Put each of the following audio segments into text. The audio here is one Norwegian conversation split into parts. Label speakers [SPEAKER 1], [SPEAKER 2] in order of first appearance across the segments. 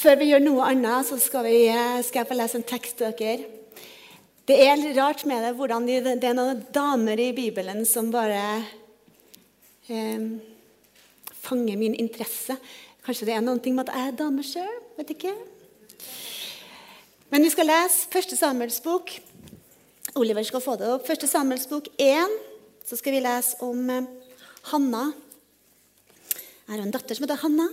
[SPEAKER 1] Før vi gjør noe annet, så skal, vi, skal jeg få lese en tekst til dere. Det er litt rart med det hvordan det er noen damer i Bibelen som bare eh, fanger min interesse. Kanskje det er noe med at jeg er dame sjøl? Vet ikke. Men vi skal lese første Samuels bok. Oliver skal få det opp. Første Samuels bok 1. Så skal vi lese om eh, Hanna. Jeg har en datter som heter Hanna.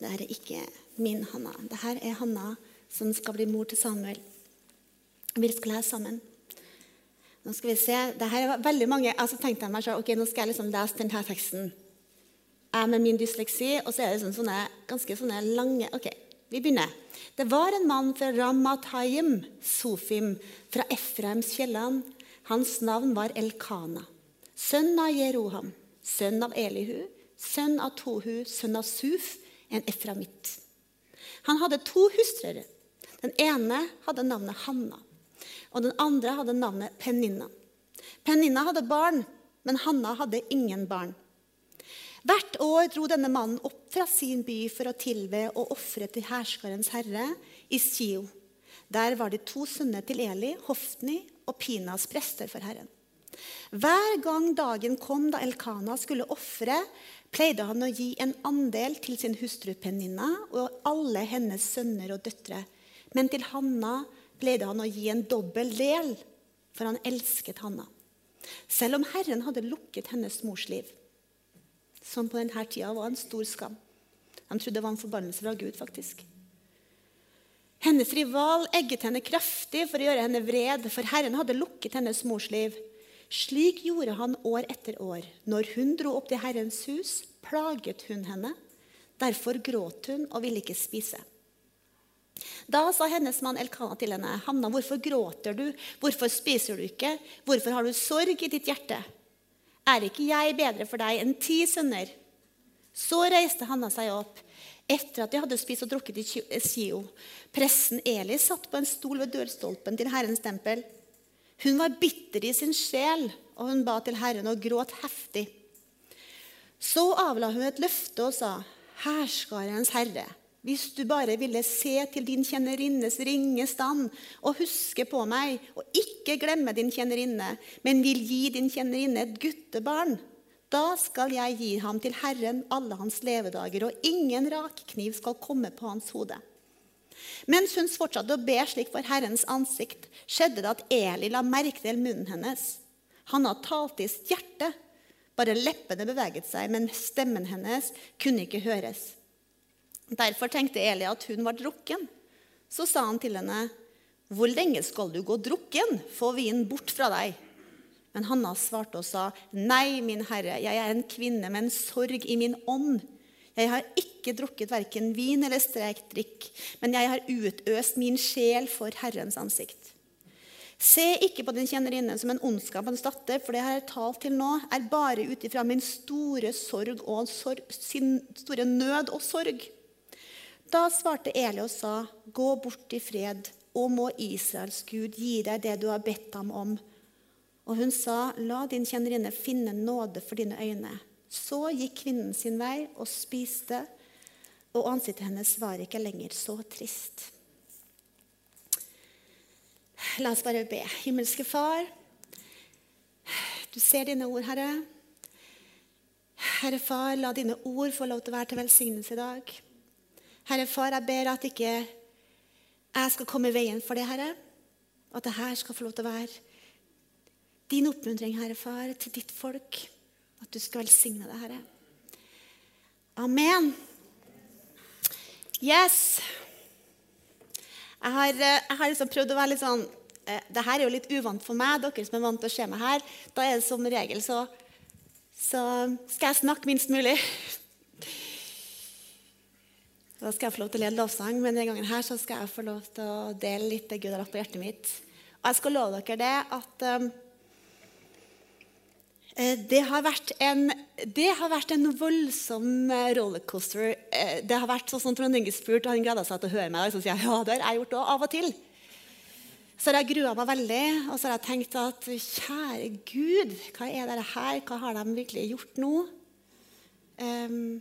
[SPEAKER 1] Det er ikke min Hanna. Dette er Hanna som skal bli mor til Samuel. Vi skal lese sammen. Nå skal vi se. Dette er veldig mange, altså tenkte jeg meg selv, ok, Nå skal jeg liksom lese denne teksten. Jeg med min dysleksi, og så er det sånne, sånne, ganske sånne lange Ok, vi begynner. Det var en mann fra Ramatayim, Sofim, fra Efraims fjellene. Hans navn var Elkana, sønn av Jeroham, sønn av Elihu, sønn av Tohu, sønn av Suf, en eframitt. Han hadde to hustruer. Den ene hadde navnet Hanna, og den andre hadde navnet Peninna. Peninna hadde barn, men Hanna hadde ingen barn. Hvert år dro denne mannen opp fra sin by for å tilbe og ofre til herskarens herre i Sio. Der var de to sønner til Eli, Hofni og Pinas prester for Herren. Hver gang dagen kom da Elkana skulle ofre, pleide han å gi en andel til sin hustru Peninna og alle hennes sønner og døtre. Men til Hanna pleide han å gi en dobbel del, for han elsket Hanna. Selv om Herren hadde lukket hennes mors liv, som på denne tida var en stor skam. Han trodde det var en forbannelse fra Gud. faktisk. Hennes rival egget henne kraftig for å gjøre henne vred, for Herren hadde lukket hennes mors liv. Slik gjorde han år etter år. Når hun dro opp til Herrens hus, plaget hun henne. Derfor gråt hun og ville ikke spise. Da sa hennes mann Elkana til henne, 'Hanna, hvorfor gråter du? Hvorfor spiser du ikke? Hvorfor har du sorg i ditt hjerte?' 'Er ikke jeg bedre for deg enn ti sønner?' Så reiste Hanna seg opp etter at de hadde spist og drukket i Sio. Pressen Eli satt på en stol ved dørstolpen til Herrens tempel. Hun var bitter i sin sjel, og hun ba til Herren og gråt heftig. Så avla hun et løfte og sa, Herskarens Herre, hvis du bare ville se til din kjennerinnes ringe stand og huske på meg, og ikke glemme din kjennerinne, men vil gi din kjennerinne et guttebarn, da skal jeg gi ham til Herren alle hans levedager, og ingen rakkniv skal komme på hans hode. Mens hun fortsatte å be slik for Herrens ansikt, skjedde det at Eli la merke til munnen hennes. Han hadde talt i sitt hjerte. Bare leppene beveget seg, men stemmen hennes kunne ikke høres. Derfor tenkte Eli at hun var drukken. Så sa han til henne, 'Hvor lenge skal du gå drukken? Få vinen bort fra deg.' Men Hanna svarte og sa, 'Nei, min herre, jeg er en kvinne med en sorg i min ånd.' Jeg har ikke drukket verken vin eller strekt drikk, men jeg har utøst min sjel for Herrens ansikt. Se ikke på din kjennerinne som en ondskapens datter, for det jeg har talt til nå, er bare ut ifra min store sorg og sorg, sin store nød og sorg. Da svarte Eli og sa, Gå bort i fred, og må Israels Gud gi deg det du har bedt ham om. Og hun sa, La din kjennerinne finne nåde for dine øyne. Så gikk kvinnen sin vei og spiste, og ansiktet hennes var ikke lenger så trist. La oss bare be. Himmelske Far, du ser dine ord, Herre. Herre Far, la dine ord få lov til å være til velsignelse i dag. Herre Far, jeg ber at ikke jeg skal komme i veien for det, Herre. At det her skal få lov til å være din oppmuntring, Herre Far, til ditt folk. At du skal velsigne det, Herre. Amen. Yes. Jeg har, eh, jeg har liksom prøvd å være litt sånn eh, det her er jo litt uvant for meg, dere som er vant til å se meg her. Da er det som regel så, så skal jeg snakke minst mulig. Da skal jeg få lov til å lede lovsang, men denne gangen her så skal jeg få lov til å dele litt det Gud har lagt på hjertet mitt. Og jeg skal love dere det at Eh, det har, en, det har vært en, voldsom eh, rollercoaster. Eh, det har vært sånn Trond Inge spurte, og han gleda seg til å høre meg. Og så sier jeg ja, det har jeg gjort òg, av og til. Så har jeg grua meg veldig, og så har jeg tenkt at kjære Gud, hva er dette her? Hva har de virkelig gjort nå? Um,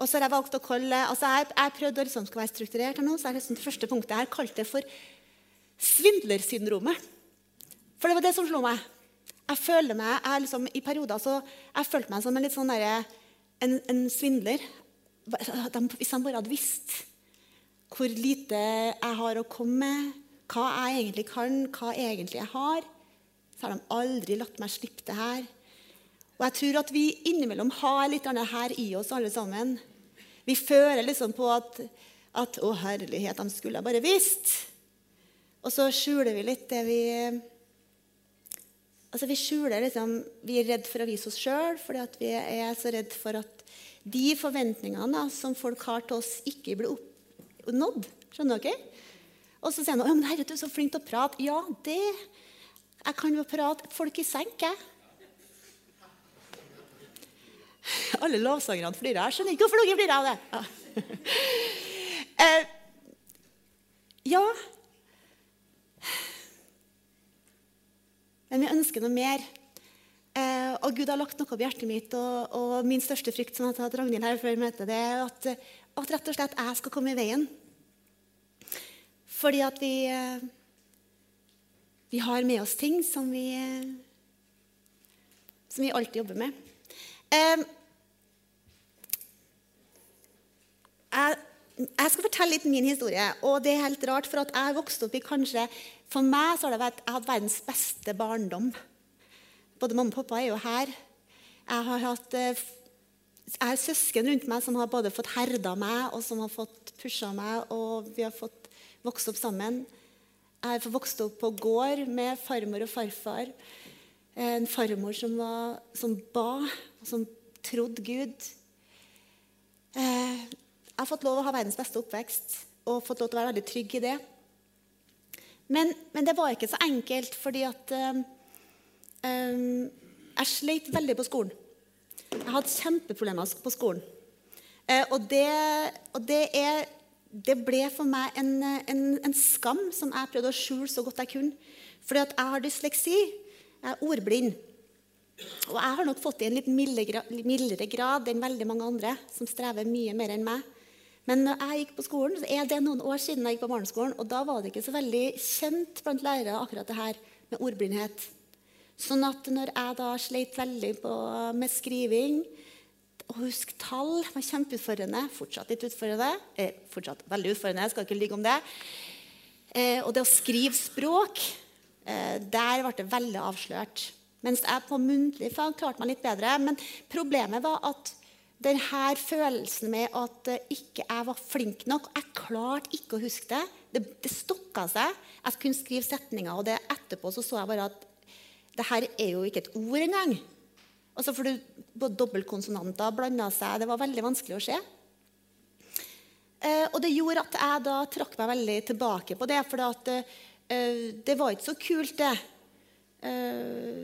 [SPEAKER 1] Og så har jeg valgt å kalle, altså jeg, jeg prøvde å liksom skal være strukturert her nå, så er liksom det første punktet her kalt det for svindlersyndromet. For det var det som slo meg. Jeg føler meg, jeg liksom, I perioder så jeg følte meg som en litt sånn der, en, en svindler. De, hvis de bare hadde visst hvor lite jeg har å komme med, hva jeg egentlig kan, hva egentlig jeg har, så har de aldri latt meg slippe det her. Og jeg tror at vi innimellom har litt av det her i oss, alle sammen. Vi føler liksom på at, at 'Å, herlighet, de skulle jeg bare visst'. Og så skjuler vi litt det vi Altså Vi skjuler liksom, vi er redd for å vise oss sjøl fordi vi er så redd for at de forventningene som folk har til oss, ikke blir oppnådd. Skjønner dere? Og så sier han ja, men du er så flink til å prate. Ja, det Jeg kan jo prate folk i senk, jeg. Alle lovsangerne flirer. Jeg skjønner ikke hvorfor dere flirer av det. Ja. eh, ja. Men vi ønsker noe mer. Eh, og Gud har lagt noe i hjertet mitt. Og, og, min største frykt som jeg har hatt Ragnhild her før møtet, det er at, at, rett og slett jeg skal komme i veien. Fordi at vi, eh, vi har med oss ting som vi, som vi alltid jobber med. Eh, jeg, jeg, skal fortelle litt min historie. og det er helt rart, for at jeg vokste opp i kanskje, For meg så har det vært, jeg hatt verdens beste barndom. Både mamma og pappa er jo her. Jeg har hatt eh, jeg har søsken rundt meg som har både fått herda meg og som har fått pusha meg. og vi har fått vokst opp sammen. Jeg har vokst opp på gård med farmor og farfar. En farmor som, var, som ba, som trodde Gud. Eh, jeg har fått lov å ha verdens beste oppvekst og fått lov til å være veldig trygg i det. Men, men det var ikke så enkelt, fordi at um, Jeg sleit veldig på skolen. Jeg hadde kjempeproblemer på skolen. Uh, og, det, og det, er, det, ble for meg en, en, en, skam som jeg prøvde å skjule så godt jeg kunne. Fordi at jeg har dysleksi. Jeg er ordblind. Og jeg har nok fått det i en litt mildere grad enn veldig mange andre som strever mye mer enn meg. Men når jeg gikk på skolen, så er det noen år siden jeg gikk på barneskolen, og da var det ikke så veldig kjent blant lærere akkurat det her med ordblindhet. Sånn at når jeg da sleit veldig på, med skriving og husk tall var kjempeutfordrende. Fortsatt litt utfordrende. Eh, fortsatt veldig utfordrende, jeg skal ikke ligge om det. Eh, og det å skrive språk, eh, der ble det veldig avslørt. Mens jeg på muntlig fag klarte meg litt bedre. Men problemet var at denne følelsen med at ikke jeg var flink nok Jeg klarte ikke å huske det. Det, det stokka seg. Jeg kunne skrive setninger, og det etterpå så, så jeg bare at det her er jo ikke et ord engang. Altså for Både dobbeltkonsonanter blanda seg. Det var veldig vanskelig å se. Eh, og det gjorde at jeg da trakk meg veldig tilbake på det. For eh, det var ikke så kult, det. Eh,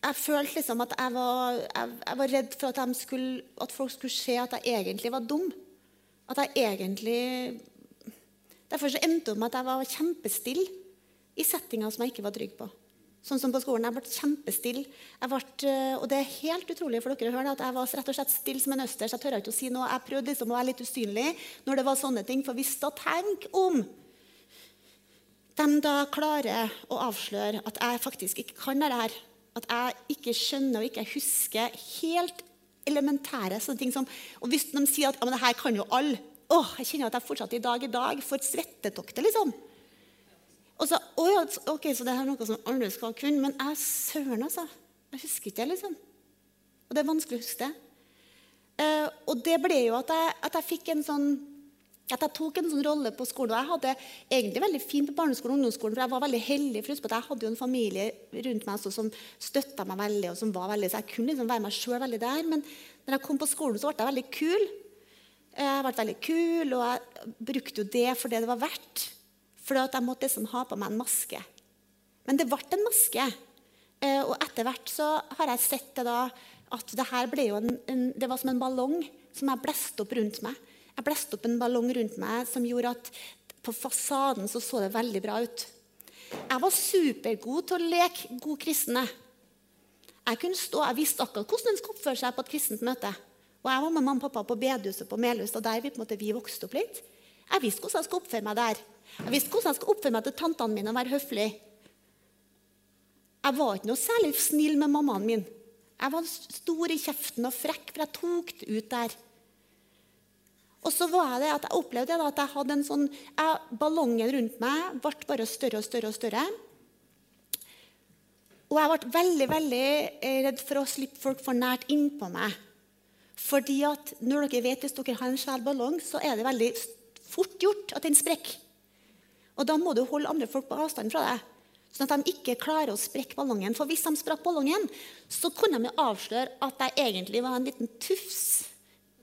[SPEAKER 1] jeg følte liksom at jeg var, jeg, jeg var redd for at, skulle, at, folk skulle se at jeg egentlig var dum. At jeg egentlig Derfor så endte det med at jeg var kjempestille i settinger som jeg ikke var trygg på. Sånn som på skolen. Jeg ble kjempestille. Og det er helt utrolig for dere å høre at jeg var rett og slett stille som en østers. Jeg tør ikke å si noe. Jeg prøvde liksom å være litt usynlig når det var sånne ting. For hvis da tenk om de da klarer å avsløre at jeg faktisk ikke kan det her, at jeg ikke skjønner og ikke husker helt elementære sånne ting som Og hvis de sier at ja, men det her kan jo alle åh, Jeg kjenner at jeg fortsatt i dag i dag får svettetokter, liksom. Og så, å ok, så det er noe som andre skal kunne. Men jeg søren, altså. Jeg husker ikke det, liksom. Og det er vanskelig å huske det. Uh, og det ble jo at jeg, at jeg fikk en sånn at jeg tok en sånn rolle på skolen. Og jeg hadde egentlig veldig fint på barneskolen og ungdomsskolen, for jeg var veldig heldig. for at Jeg hadde jo en familie rundt meg som støtta meg veldig, og som var veldig, så jeg kunne liksom være meg sjøl veldig der. Men når jeg kom på skolen, så ble jeg veldig kul. Jeg ble veldig kul, og jeg brukte jo det for det det var verdt. For jeg måtte liksom ha på meg en maske. Men det ble en maske. Eh, og etter hvert så har jeg sett det da, at det her ble jo en, en, det var som en ballong som jeg blåste opp rundt meg. Jeg blåste opp en ballong rundt meg som gjorde at på fasaden så, så det veldig bra ut. Jeg var supergod til å leke god kristne. Jeg kunne stå, jeg visste akkurat hvordan en skulle oppføre seg på et kristent møte. Og Jeg var med mamma og pappa på bedehuset på Melhus, og der vi på en måte vi vokste opp litt. Jeg visste hvordan jeg skulle oppføre meg der. Jeg visste hvordan jeg skulle oppføre meg til tantene mine og være høflig. Jeg var ikke noe særlig snill med mammaen min. Jeg var stor i kjeften og frekk, for jeg tok det ut der. Og så var det at jeg opplevde at jeg hadde en sånn jeg, Ballongen rundt meg ble bare større og større og større. Og jeg ble veldig veldig eh, redd for å slippe folk for nært innpå meg. Fordi at når dere vet, Hvis dere har en svær ballong, så er det veldig fort gjort at den sprekker. Og Da må du holde andre folk på avstand fra deg, sånn at de ikke klarer å sprekke ballongen. For hvis de sprakk ballongen, så kunne de avsløre at jeg egentlig var en liten tufs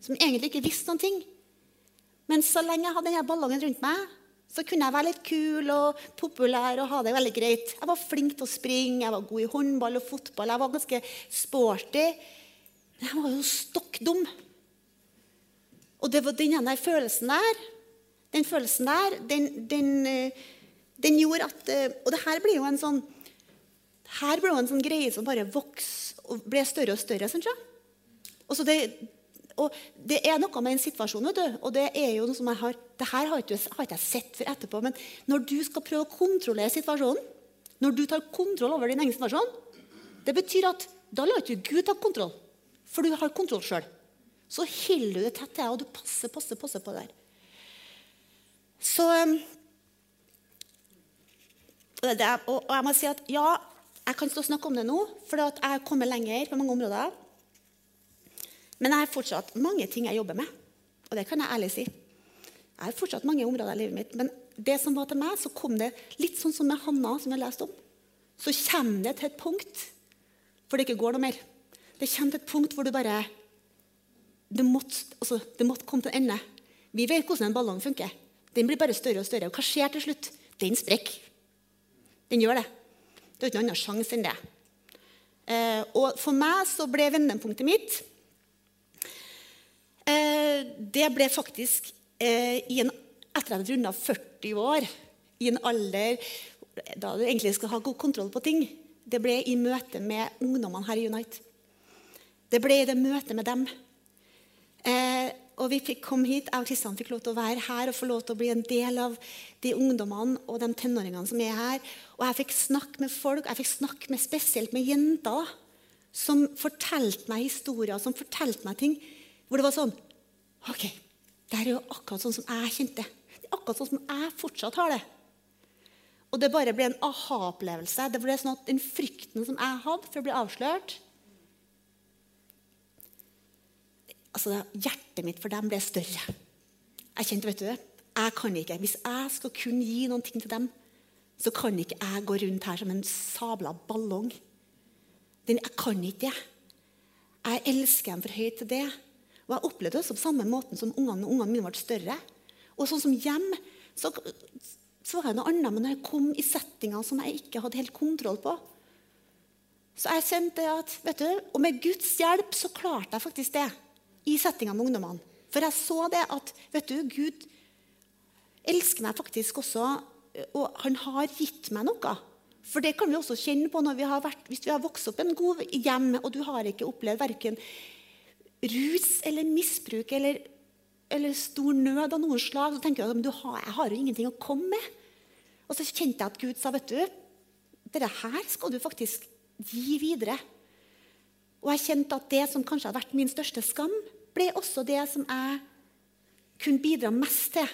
[SPEAKER 1] som egentlig ikke visste noen ting. Men så lenge jeg hadde denne ballongen rundt meg, så kunne jeg være litt kul og populær og ha det veldig greit. Jeg var flink til å springe, jeg var god i håndball og fotball. Jeg var ganske sporty. Men jeg var jo stokk dum. Og det var denne følelsen der Den følelsen der, den, den, eh, den gjorde at eh, Og det her blir jo en sånn her ble jo en sånn greie som bare vokste og ble større og større. Synes jeg. Og så det, og det er noe med en situasjon, vet du, og det er jo noe som jeg har, det her har ikke, har ikke jeg sett før etterpå. Men når du skal prøve å kontrollere situasjonen, når du tar kontroll over din egen situasjon, det betyr at da lar ikke Gud ta kontroll, for du har kontroll sjøl. Så holder du det tett til deg, og du passer, passer, passer på det der. Så um, og jeg må si at ja, jeg kan stå og snakke om det nå, for jeg har kommet lenger på mange områder. Men jeg har fortsatt mange ting jeg jobber med. Og det kan jeg ærlig si. Jeg har fortsatt mange områder i livet mitt. Men det som var til meg, så kom det litt sånn som med Hanna, som jeg leste om. Så kommer det til et punkt hvor det ikke går noe mer. Det kommer til et punkt hvor du bare Det måtte, altså, det måtte komme til en ende. Vi vet hvordan en ballong funker. Den blir bare større og større. Og hva skjer til slutt? Den sprekker. Den gjør det. Det er ikke noen annen sjanse enn det. Eh, og for meg så ble vendepunktet mitt det ble faktisk eh, en, etter at jeg hadde runda 40 år, i en alder da du egentlig skal ha god kontroll på ting. Det ble i møte med ungdommene her i Unite. Det ble i det møtet med dem. Eh, og vi fikk komme hit, Jeg og Kristian fikk lov til å være her og få lov til å bli en del av de ungdommene og de tenåringene som er her. Og jeg fikk snakke med folk, jeg fikk snakke med, spesielt med jenter, som fortalte meg historier, som fortalte meg ting hvor det var sånn OK, det er jo akkurat sånn som jeg kjente. Det er akkurat sånn som jeg fortsatt har det. Og det bare ble en aha-opplevelse. Det ble sånn at Den frykten som jeg hadde for å bli avslørt altså Hjertet mitt for dem ble større. Jeg kjente, vet du, jeg kan ikke, Hvis jeg skal kunne gi noen ting til dem, så kan ikke jeg gå rundt her som en sabla ballong. jeg kan ikke det. Jeg elsker dem for høyt til det. Og Jeg opplevde det på samme måten som ungene, ungene mine ble større. Og sånn som hjem så, så var jeg noe annet, men når jeg kom i settinger som jeg ikke hadde helt kontroll på Så jeg kjente at, vet du, Og med Guds hjelp så klarte jeg faktisk det i settinga med ungdommene. For jeg så det at vet du, Gud elsker meg faktisk også, og han har gitt meg noe. For det kan vi også kjenne på vi vært, hvis vi har vokst opp i en god hjem, og du har ikke opplevd verken rus eller misbruk eller, eller, stor nød av noen slag, så tenker du at har, jeg har jo ingenting å komme med. Og så kjente jeg at Gud sa vet du, dette her skal du faktisk gi videre. Og jeg kjente at det som kanskje hadde vært min største skam, ble også det som jeg kunne bidra mest til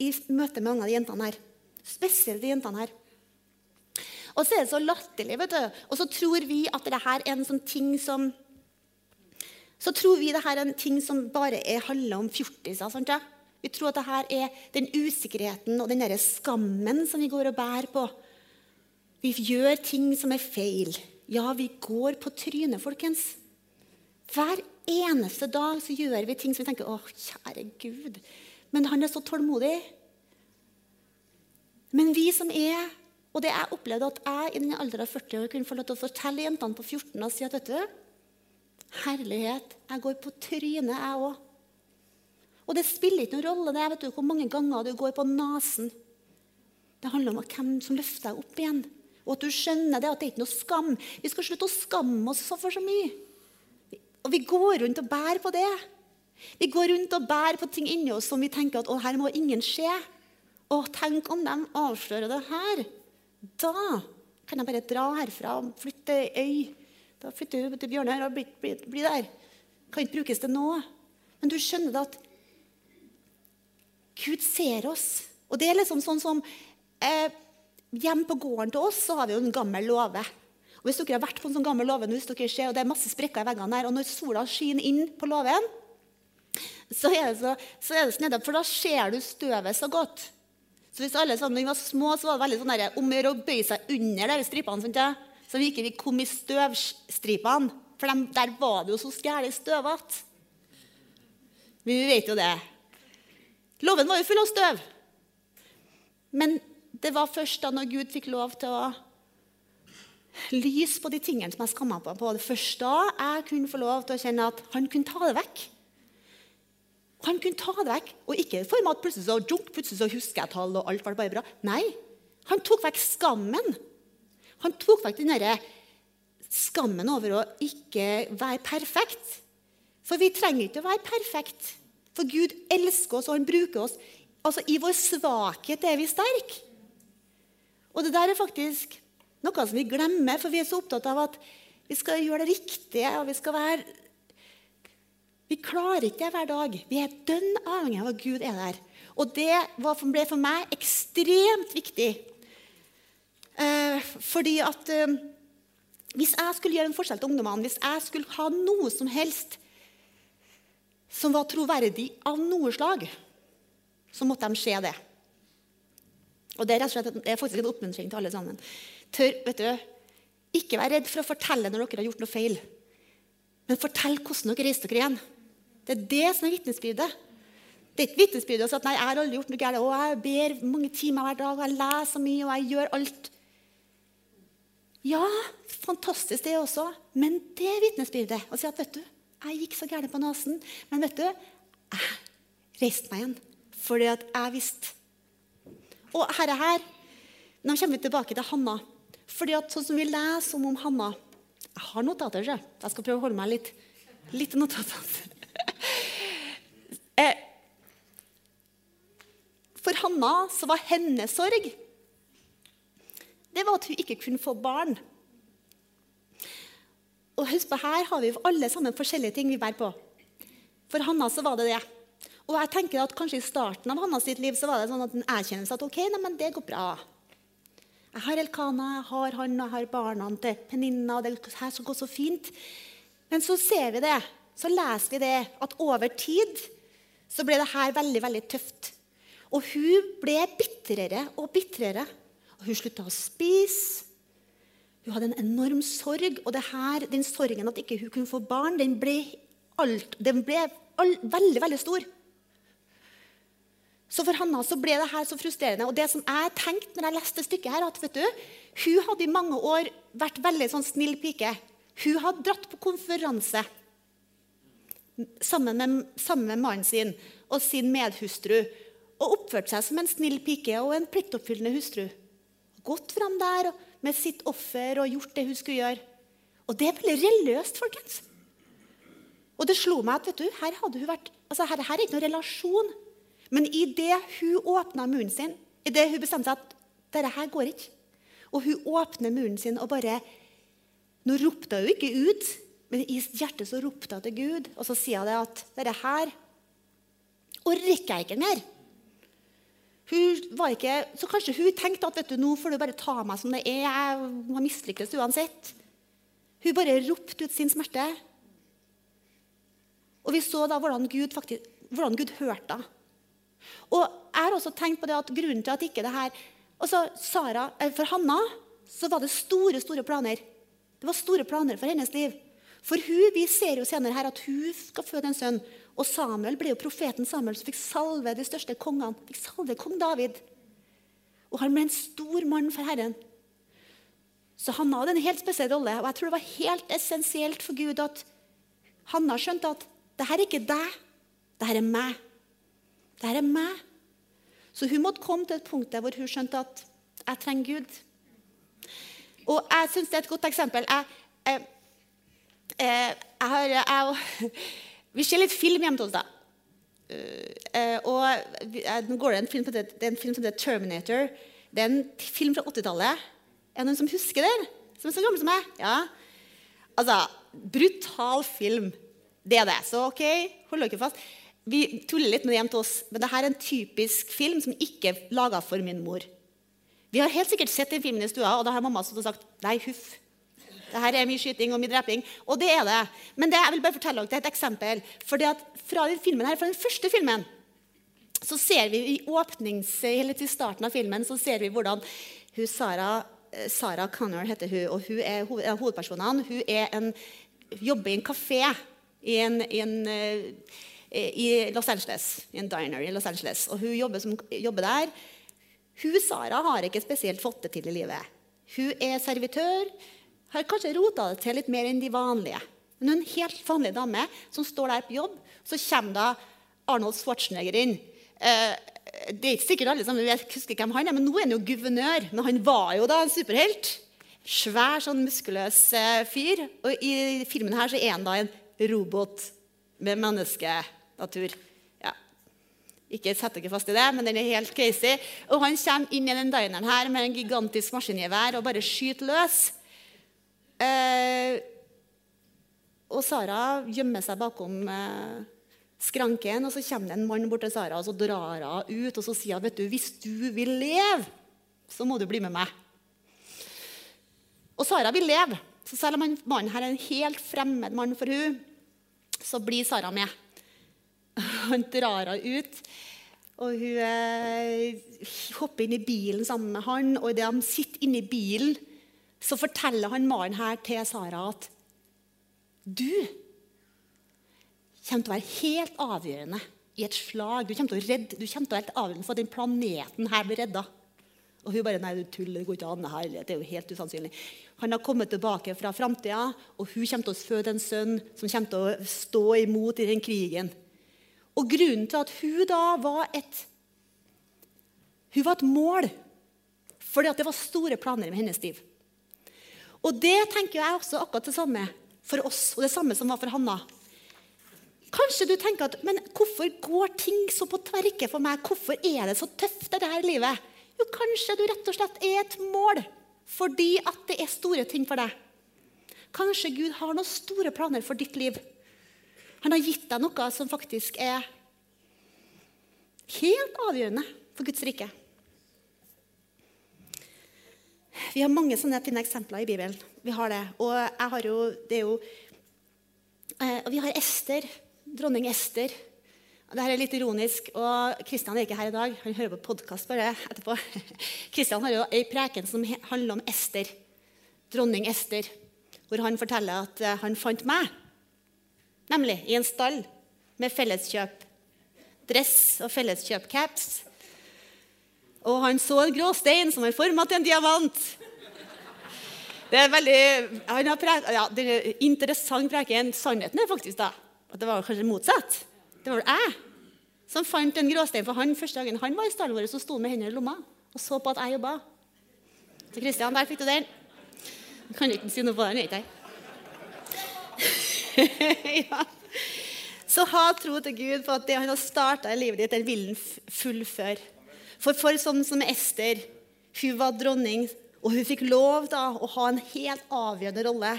[SPEAKER 1] i møte med mange av de jentene her. Spesielt de jentene her. Og så er det så latterlig, vet du. Og så tror vi at dette er en sånn ting som så tror vi dette er en ting som bare er, handler om fjortiser. Sant, ja? Vi tror at dette er den usikkerheten og den skammen som vi går og bærer på. Vi gjør ting som er feil. Ja, vi går på trynet, folkens. Hver eneste dag så gjør vi ting som vi tenker Å, kjære Gud. Men han er så tålmodig. Men vi som er Og det jeg opplevde at jeg i den alderen av 40 år kunne få lov til å fortelle jentene på 14 og si at vet du, Herlighet. Jeg går på trynet, jeg òg. Og det spiller ikke noen rolle det, vet du, hvor mange ganger du går på nesen. Det handler om hvem som løfter deg opp igjen. Og at du skjønner det, at det er ikke noe skam. Vi skal slutte å skamme oss for så mye. Og vi går rundt og bærer på det. Vi går rundt og bærer på ting inni oss som vi tenker at å, her må ingen se. Og tenk om de avslører det her. Da kan jeg bare dra herfra og flytte øy. Da flytter du til Bjørnar og blir, blir, blir der. Kan ikke brukes til nå. Men du skjønner det at Gud ser oss. Og det er liksom sånn som eh, Hjemme på gården til oss så har vi jo en gammel låve. Og Hvis dere har vært på en sånn gammel låve, og det er masse sprekker i veggene her, og når sola skinner inn på låven, så er det så, så er det snedig, for da ser du støvet så godt. Så hvis alle sammen var små, så var det veldig sånn der, om å bøye seg under de stripene, sånn, så vi ikke kom i støvstripene. For de, der var det jo så gærent støvete. Vi vet jo det. Loven var jo full av støv. Men det var først da når Gud fikk lov til å lyse på de tingene som jeg skamma meg på. Det først da jeg kunne få lov til å kjenne at han kunne ta det vekk. Han kunne ta det vekk, og ikke for meg at plutselig så, junk, plutselig så husker jeg tall, og alt var bare bra. Nei, han tok vekk skammen. Han tok vekk den skammen over å ikke være perfekt. For vi trenger ikke å være perfekt. For Gud elsker oss, og han bruker oss. Altså, I vår svakhet er vi sterke. Og det der er faktisk noe som vi glemmer, for vi er så opptatt av at vi skal gjøre det riktige. og Vi skal være... Vi klarer ikke det hver dag. Vi er dønn avhengig av at Gud er der. Og det ble for meg ekstremt viktig. Eh, fordi at eh, hvis jeg skulle gjøre en forskjell til ungdommene, hvis jeg skulle ha noe som helst som var troverdig av noe slag, så måtte de se det. Og Det er rett og slett, det er faktisk en oppmuntring til alle sammen. Tør, vet du, Ikke vær redd for å fortelle når dere har gjort noe feil. Men fortell hvordan dere reiste dere igjen. Det er det som er vitnesbyrdet. Det er ikke vitnesbyrdet at nei, jeg har aldri gjort noe galt. Og jeg ber mange timer hver dag, og jeg leser mye, og jeg gjør alt. Ja, fantastisk det også. Men det vitnesbyrdet. Å si at vet du, jeg gikk så gærent på nesen. Men vet du, jeg reiste meg igjen fordi at jeg visste og herre her, nå kommer vi tilbake til Hanna. Fordi at sånn som vi leser om, om Hanna Jeg har notater, så jeg skal prøve å holde meg litt, litt notater. Eh, for Hanna så var hennes sorg det var at hun ikke kunne få barn. Og husk på, Her har vi alle sammen forskjellige ting vi bærer på. For Hanna så var det det. Og jeg tenker at kanskje I starten av Hannas liv så var det sånn at en erkjennelse at ok, nei, men det går bra. Jeg har Elkana, jeg har han, jeg har barna til Peninna. og Det her skal gå så fint. Men så ser vi det, så leser vi det, at over tid så ble det her veldig veldig tøft. Og hun ble bitrere og bitrere. Og hun slutta å spise. Hun hadde en enorm sorg. Og her, den sorgen at ikke hun kunne få barn, den ble, alt, den ble all, veldig, veldig stor. Så for Hanna så ble det her så frustrerende. Og det som jeg tenkte når jeg leste stykket her, at vet du, hun hadde i mange år vært veldig sånn snill pike. Hun hadde dratt på konferanse sammen med, sammen med mannen sin og sin medhustru og oppførte seg som en snill pike og en pliktoppfyllende hustru. Gått fram der med sitt offer og gjort det hun skulle gjøre. Og det veldig religiøst, folkens. Og det slo meg at vet du, her hadde hun vært, altså her, her er ikke noen relasjon men idet hun åpna munnen sin, idet hun bestemte seg at dette her går ikke, og hun åpner munnen sin og bare Nå ropte hun ikke ut, men i hjertet så ropte hun til Gud, og så sier hun det at dette her orker jeg ikke mer. Hun var ikke, så kanskje hun tenkte at vet du, nå får du bare ta meg som det er. Jeg har mislyktes uansett. Hun bare ropte ut sin smerte. Og vi så da hvordan Gud, faktisk, hvordan Gud hørte henne. Og jeg har også tenkt på det at grunnen til at ikke det her altså Sara, eh, For Hanna så var det store store planer. Det var store planer for hennes liv. For hun, Vi ser jo senere her at hun skal føde en sønn. Og Samuel ble jo profeten Samuel som fikk salve de største kongene. Fikk salve kong David. Og han ble en stor mann for Herren. Så Hanna hadde en helt spesiell rolle. Og jeg tror det var helt essensielt for Gud at Hanna skjønte at det her er ikke deg, det her er meg. Det her er meg. Så hun måtte komme til et punkt der hvor hun skjønte at jeg trenger Gud. Og jeg syns det er et godt eksempel. Jeg, jeg, jeg, har, jeg, Vi ser litt film hjemme hos oss. da. Uh, og uh, nå går det en film, det, det er en film som heter Terminator. Det er en film fra 80-tallet. Er det noen som husker den? Som er så gammel som meg? Ja. Altså, brutal film. Det er det. Så OK, hold dere fast. Vi tuller litt med det hjemme til oss, men dette er en typisk film som ikke er laga for min mor. Vi har helt sikkert sett den filmen i stua, og da har mamma stått og sagt nei, huff. Det her er mye skyting og mye dreping. Og det er det. Men det, jeg vil bare fortelle dere et eksempel. For fra den filmen her, fra den første filmen så ser vi i åpnings, eller til starten av filmen så ser vi hvordan hun, Sara, eh, Sara Connor heter hun, og hun er hovedpersonene. Hun en, jobber i en kafé i, en, i, en, eh, i, Los Angeles, i en diner i Los Angeles. Og hun jobber, som, jobber der. Hun Sara har ikke spesielt fått det til i livet. Hun er servitør har kanskje rota det til litt mer enn de vanlige. Men hun en helt vanlig dame som står der på jobb. Så kommer da Arnold Schwarzenegger inn. Eh, det er ikke sikkert alle sammen vet, husker hvem han er, men nå er han jo guvernør. Men han var jo da en superhelt. Svær, sånn muskuløs eh, fyr. Og i filmen her så er han da en robot med menneskenatur. Ja. Ikke sett dere fast i det, men den er helt crazy. Og han kommer inn i den dineren her med en gigantisk maskingevær og bare skyter løs. Eh, og Sara gjemmer seg bakom eh, skranken, og så kommer det en mann bort til Sara og så drar hun ut og så sier hun, vet du, hvis du vil leve, så må du bli med meg. Og Sara vil leve. Så selv om mannen her er en helt fremmed mann for hun, så blir Sara med. Han drar henne ut. Og hun eh, hopper inn i bilen sammen med han, og idet de sitter inni bilen, så forteller han mannen her til Sara at du kommer til å være helt avgjørende i et slag. Du kommer til å, redde, du kommer til å være helt avgjørende for at den planeten her blir redda. Og hun bare Nei, du tuller. Det går ikke an. Det er jo helt usannsynlig. Han har kommet tilbake fra framtida, og hun kommer til å føde en sønn som kommer til å stå imot i den krigen. Og grunnen til at hun da var et Hun var et mål, fordi at det var store planer med hennes liv. Og det tenker jeg også akkurat det samme for oss, og det samme som var for Hanna. Kanskje du tenker at men hvorfor går ting så på tverke for meg? Hvorfor er det så tøft, det her livet? Jo, kanskje du rett og slett er et mål fordi at det er store ting for deg. Kanskje Gud har noen store planer for ditt liv. Han har gitt deg noe som faktisk er helt avgjørende for Guds rike. Vi har mange sånne fine eksempler i Bibelen. Vi har det. Og jeg har jo, det er jo eh, Vi har Ester. Dronning Ester. Dette er litt ironisk. og Kristian er ikke her i dag. Han hører på podkast bare etterpå. Kristian har jo ei preken som handler om Ester. Dronning Ester. Hvor han forteller at eh, han fant meg. Nemlig i en stall med felleskjøp. Dress og felleskjøp-caps og han så en gråstein som er forma til en diamant. Det er veldig han prek, ja, det er interessant preken. Sannheten er faktisk da, at det var kanskje motsatt. Det var jeg som fant en gråstein. For han første dagen han var i stallen vår, så sto han med hendene i lomma og så på at jeg jobba. Så Kristian, der fikk du den. Jeg kan ikke si noe på den, vet jeg. ja. Så ha tro til Gud på at det han har starta i livet ditt, det vil han fullføre. For, for sånn som Ester, hun var dronning, og hun fikk lov da, å ha en helt avgjørende rolle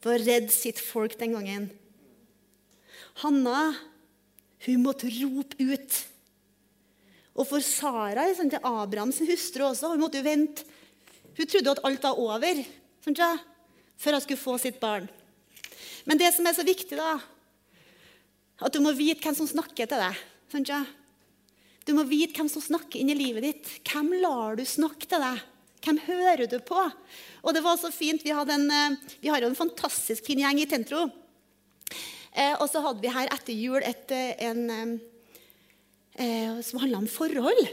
[SPEAKER 1] for å redde sitt folk den gangen. Hanna hun måtte rope ut. Og for Sara, liksom, til Abrahams hustru også, hun måtte jo vente. Hun trodde at alt var over sånn, før hun skulle få sitt barn. Men det som er så viktig, da, at du må vite hvem som snakker til deg. Sånn, du må vite hvem som snakker inn i livet ditt. Hvem lar du snakke til deg? Hvem hører du på? Og det var så fint. Vi, en, eh, vi har jo en fantastisk fin gjeng i Tentro. Eh, og så hadde vi her etter jul et, eh, en, som handla om forhold.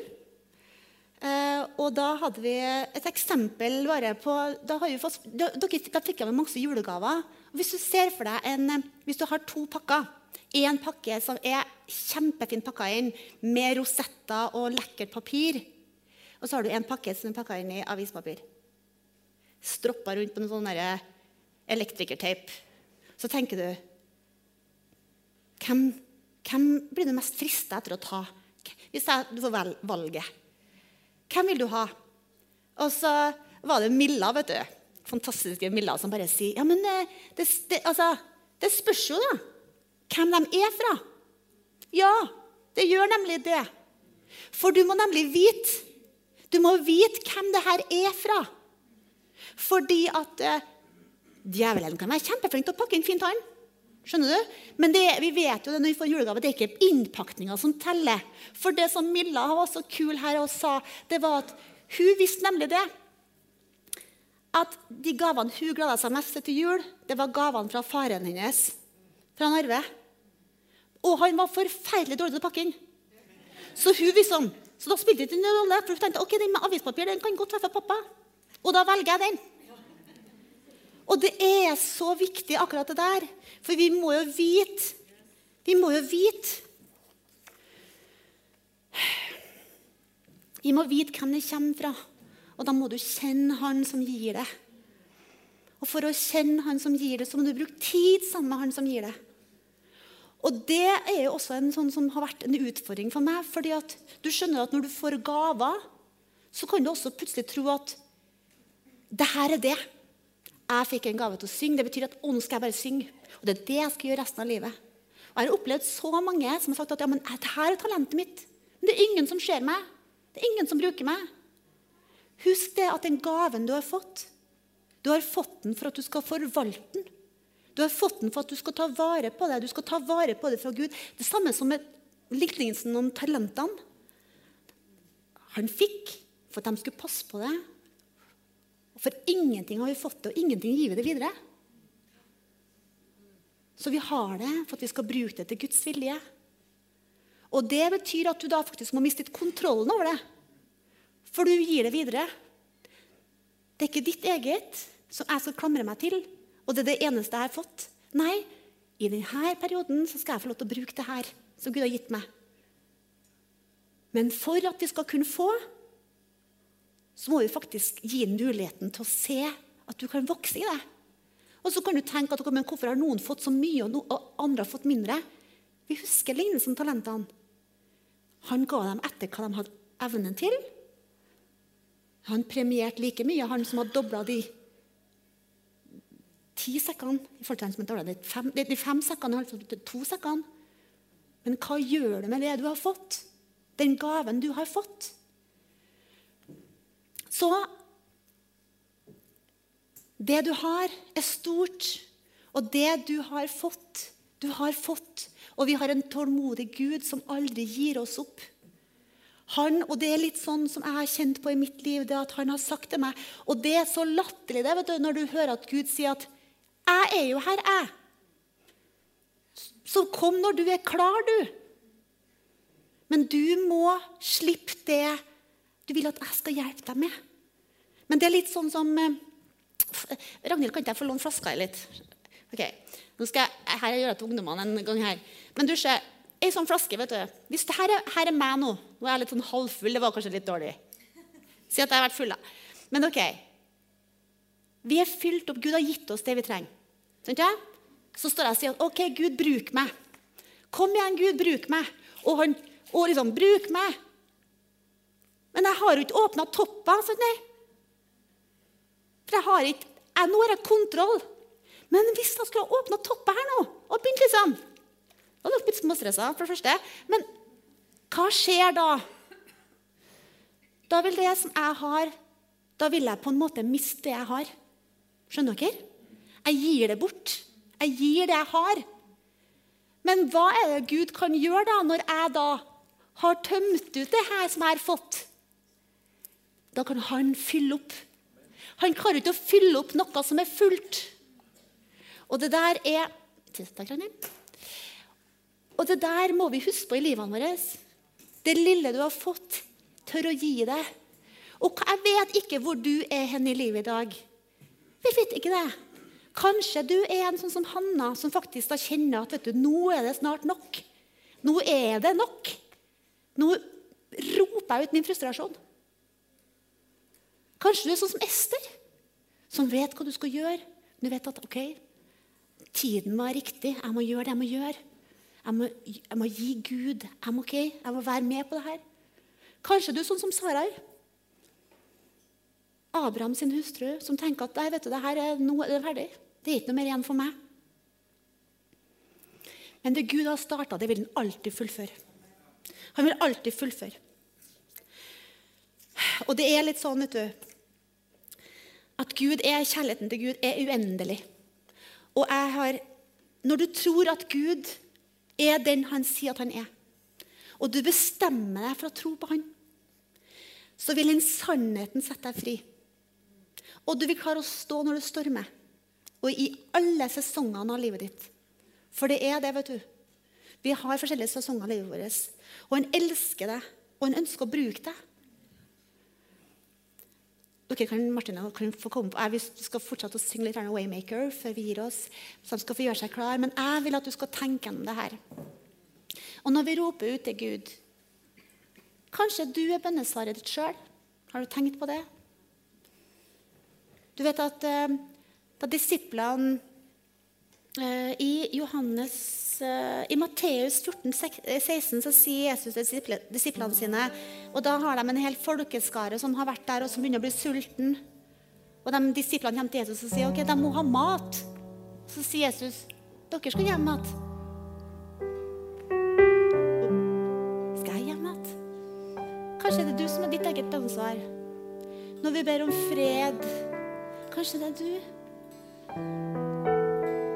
[SPEAKER 1] Og da hadde vi et eksempel bare på Da, fått, da, da fikk jeg med masse julegaver. Hvis du ser for deg en, hvis du har to pakker en pakke som er kjempefint pakka inn med rosetter og lekkert papir. Og så har du en pakke som er pakka inn i avispapir. Stroppa rundt på noe sånn elektrikerteip. Så tenker du hvem, hvem blir du mest frista etter å ta? Hvis jeg, du får valget. Hvem vil du ha? Og så var det Milla, vet du. Fantastiske Milla som bare sier Ja, men det, det, det, altså, det spørs jo, da, hvem de er fra. Ja, det gjør nemlig det. For du må nemlig vite Du må vite hvem det her er fra. Fordi at eh, djevelen kan være kjempeflink til å pakke inn fin tann. Skjønner du? Men det, vi vet jo det når vi får julegave, det er ikke innpakninga som teller. For det som Milla var så kul her og sa, det var at hun visste nemlig det. At de gavene hun gleda seg mest til til jul, det var gavene fra faren hennes. Fra Narve. Og han var forferdelig dårlig til å pakke inn. Så hun liksom, så da spilte det ingen rolle. For hun tenkte ok, den med avispapir den kan godt være for pappa. Og da velger jeg den. Og det er så viktig, akkurat det der. For vi må jo vite Vi må jo vite Vi må vite hvem det kommer fra. Og da må du kjenne han som gir det. Og for å kjenne han som gir det, så må du bruke tid sammen med han som gir det. Og det er jo også en sånn som har vært en utfordring for meg. fordi at du skjønner at når du får gaver, så kan du også plutselig tro at det her er det. Jeg fikk en gave til å synge. Det betyr at ånden skal jeg bare synge. Og det er det jeg skal gjøre resten av livet. Og Jeg har opplevd så mange som har sagt at ja, men dette er talentet mitt. Men det er ingen som ser meg. Det er ingen som bruker meg. Husk det at den gaven du har fått, du har fått den for at du skal forvalte den. Du har fått den for at du skal ta vare på det. Du skal ta vare på det fra Gud. Det samme som med liknelsen om talentene. Han fikk for at de skulle passe på det. For ingenting har vi fått det, og ingenting gir vi det videre. Så vi har det for at vi skal bruke det til Guds vilje. Og det betyr at du da faktisk må miste kontrollen over det. For du gir det videre. Det er ikke ditt eget som jeg skal klamre meg til, og det er det eneste jeg har fått. Nei, i denne perioden skal jeg få lov til å bruke det her som Gud har gitt meg. Men for at vi skal kunne få, så må vi faktisk gi den muligheten til å se at du kan vokse i det. Og så kan du tenke at men hvorfor har noen fått så mye, og, andre har fått mindre? Vi husker lignelsen talentene. Han ga dem etter hva de hadde evnen til. Han premierte like mye, han som hadde dobla de ti sekkene. i forhold til den som hadde de fem, de fem sekkene, altså to sekkene. Men hva gjør du med det du har fått? Den gaven du har fått? Så det du har, er stort. Og det du har fått, du har fått. Og vi har en tålmodig Gud som aldri gir oss opp. Han, og Det er litt sånn som jeg har kjent på i mitt liv, det at han har sagt til meg. Og det er så latterlig det, du, når du hører at Gud sier at 'Jeg er jo her, jeg'. Så kom når du er klar, du. Men du må slippe det du vil at jeg skal hjelpe deg med. Men det er litt sånn som eh, Ragnhild, kan ikke jeg få låne flaska litt? Ok, nå skal jeg, her jeg gjør det til ungdommene en gang her. Men du ser, ei sånn flaske, vet du. Hvis det her er, her er meg nå Nå er jeg litt sånn halvfull. Det var kanskje litt dårlig. Si at jeg har vært full, da. Men ok. Vi er fylt opp. Gud har gitt oss det vi trenger. Så står jeg og sier OK, Gud, bruk meg. Kom igjen, Gud, bruk meg. Og, han, og liksom, bruk meg. Men jeg har jo ikke åpna toppa. Sånn, nei. For jeg har ikke jeg, Nå har jeg kontroll. Men hvis jeg skulle ha åpna toppet her nå og begynt liksom Da hadde jeg blitt småstressa, for det første. Men hva skjer da? Da vil det som jeg har, da vil jeg på en måte miste det jeg har. Skjønner dere? Jeg gir det bort. Jeg gir det jeg har. Men hva er det Gud kan gjøre da, når jeg da har tømt ut det her som jeg har fått? Da kan han fylle opp han klarer ikke å fylle opp noe som er fullt. Og det der er Og det der må vi huske på i livene våre. Det lille du har fått, tør å gi det. Og jeg vet ikke hvor du er hen i livet i dag. Vi vet ikke det. Kanskje du er en sånn som Hanna, som faktisk da kjenner at du, nå er det snart nok. Nå er det nok. Nå roper jeg ut min frustrasjon. Kanskje du er sånn som Ester, som vet hva du skal gjøre. Du vet at ok, tiden være riktig. Jeg må gjøre det jeg må gjøre. Jeg må, jeg må gi Gud. Jeg må, okay, jeg må være med på det her. Kanskje du er sånn som Sarai. Abraham sin hustru, som tenker at vet du, det her er, nå er ferdig. Det er ikke noe mer igjen for meg. Men det Gud har starta, det vil han alltid fullføre. Han vil alltid fullføre. Og det er litt sånn, vet du At Gud er, kjærligheten til Gud er uendelig. Og jeg har Når du tror at Gud er den han sier at han er, og du bestemmer deg for å tro på han, så vil den sannheten sette deg fri. Og du vil klare å stå når det stormer. Og i alle sesongene av livet ditt. For det er det, vet du. Vi har forskjellige sesonger i livet vårt. Og han elsker deg, og han ønsker å bruke deg. Dere kan, Martin, kan få komme på. Vi skal fortsette å synge litt Waymaker før vi gir oss. så han skal få gjøre seg klar. Men jeg vil at du skal tenke gjennom det her. Og når vi roper ut til Gud Kanskje du er bønnesvaret ditt sjøl. Har du tenkt på det? Du vet at uh, da disiplene uh, i Johannes uh, I Matteus 14, 16 så sier Jesus til disiplene sine og Da har de en hel folkeskare som har vært der og som begynner å bli sulten. Og de Disiplene kommer til Jesus og sier ok, de må ha mat. Så sier Jesus dere skal gi dem mat. Kanskje det er du som er ditt eget ansvar. Når vi ber om fred, kanskje det er du.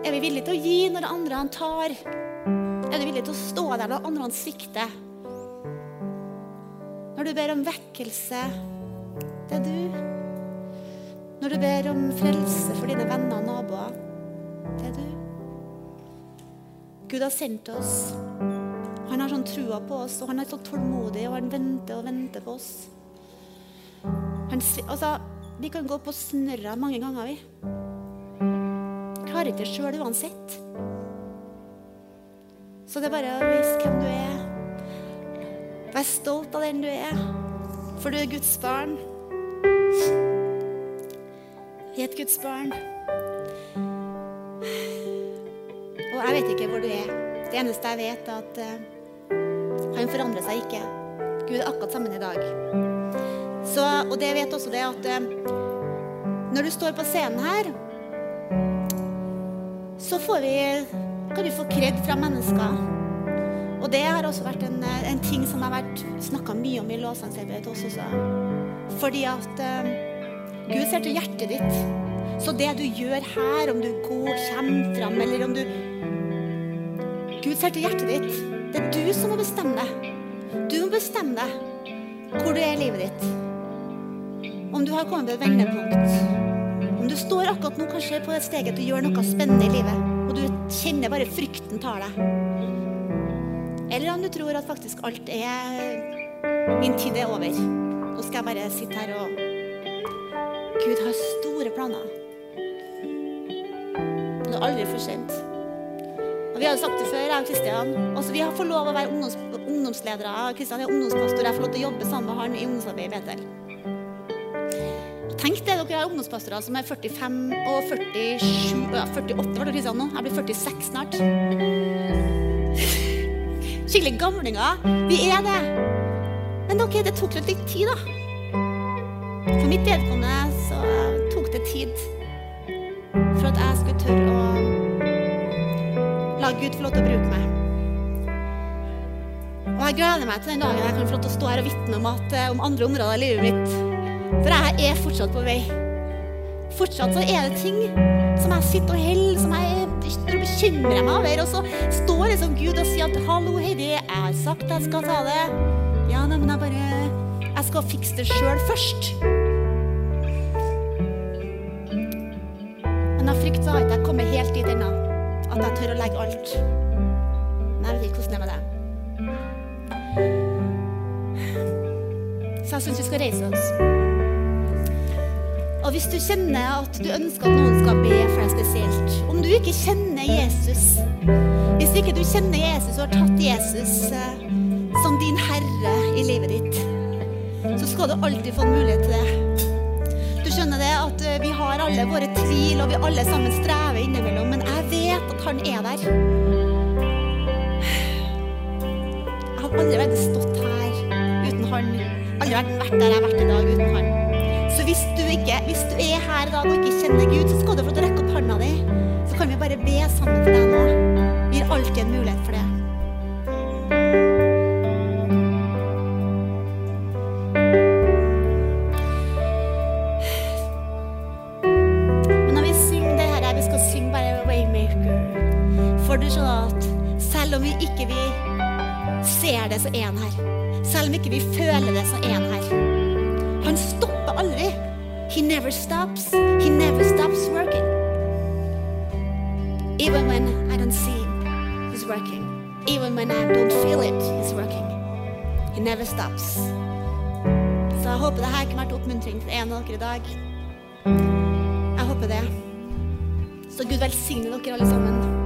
[SPEAKER 1] Er vi villige til å gi når andre han tar? Er du villig til å stå der når andre han svikter? Når du ber om vekkelse, det er du. Når du ber om frelse for dine venner og naboer, det er du. Gud har sendt oss. Han har sånn trua på oss, og han er så tålmodig, og han venter og venter på oss. Han, altså, vi kan gå på snørra mange ganger, vi. Klarer ikke det sjøl uansett. Så det er bare å vise hvem du er. Vær stolt av den du er, for du er Guds barn. Vi er et Guds barn. Og jeg vet ikke hvor du er. Det eneste jeg vet, er at eh, han forandrer seg ikke. Gud er akkurat sammen i dag. Så, og det vet også det at eh, når du står på scenen her, så får vi, kan du få kred fra mennesker. Og det har også vært en, eh, en ting som har vært snakka mye om i lovsangsarbeidet også. Fordi at uh, Gud ser til hjertet ditt. Så det du gjør her, om du går, kommer fram, eller om du Gud ser til hjertet ditt. Det er du som må bestemme deg. Du må bestemme deg hvor du er i livet ditt. Om du har kommet til et vendepunkt. Om du står akkurat nå kanskje på et steg at du gjør noe spennende i livet, og du kjenner bare frykten tar deg. Eller om du tror at faktisk alt er Min tid er over. Nå skal jeg bare sitte her og Gud har store planer. Det er aldri for sent. Og Vi har jo sagt det før, jeg og Kristian. Også, vi har fått lov å være ungdoms, ungdomsledere. Kristian er ungdomspastor. Jeg får lov til å jobbe sammen med han i ungdomsarbeid i Betel. Tenk det, dere er ungdomspastorer som er 45 og 47 ja, 48 var det Kristian nå. Jeg blir 46 snart. Skikkelig gamlinger. Vi er det. Men ok, det tok litt tid, da. For mitt vedkommende så tok det tid for at jeg skulle tørre å La Gud få lov til å bruke meg. Og jeg gleder meg til den dagen jeg kan få lov til å stå her og vitne om, eh, om andre områder i livet mitt. For jeg er fortsatt på vei. Fortsatt så er det ting som jeg sitter og holder, som jeg bekymrer meg over. Og så står liksom Gud og sier at 'Hallo, Heidi, jeg har sagt jeg skal ta det'. Ja, nei, men jeg bare Jeg skal fikse det sjøl først. Men jeg frykter at jeg kommer helt dit ennå at jeg tør å legge alt. Men jeg vet ikke hvordan det er med det. Så jeg syns vi skal reise oss. Hvis du kjenner at du ønsker at noen skal be for deg spesielt Om du ikke kjenner Jesus Hvis ikke du kjenner Jesus og har tatt Jesus eh, som din herre i livet ditt, så skal du alltid få en mulighet til det. Du skjønner det at eh, vi har alle våre tvil, og vi alle sammen strever innimellom. Men jeg vet at han er der. Jeg hadde aldri vært stått her uten han. Aldri vært der jeg har vært i dag uten han. Hvis du, ikke, hvis du er her i dag og ikke kjenner Gud, så skal du få rekke opp hånda di. Så kan vi bare be sammen for deg nå. Vi gir alltid en mulighet for det. Even when I don't feel it, it's working. He never stops. Så jeg håper det her kan være oppmuntring til en av dere i dag. Jeg håper det. Så Gud velsigne dere alle sammen.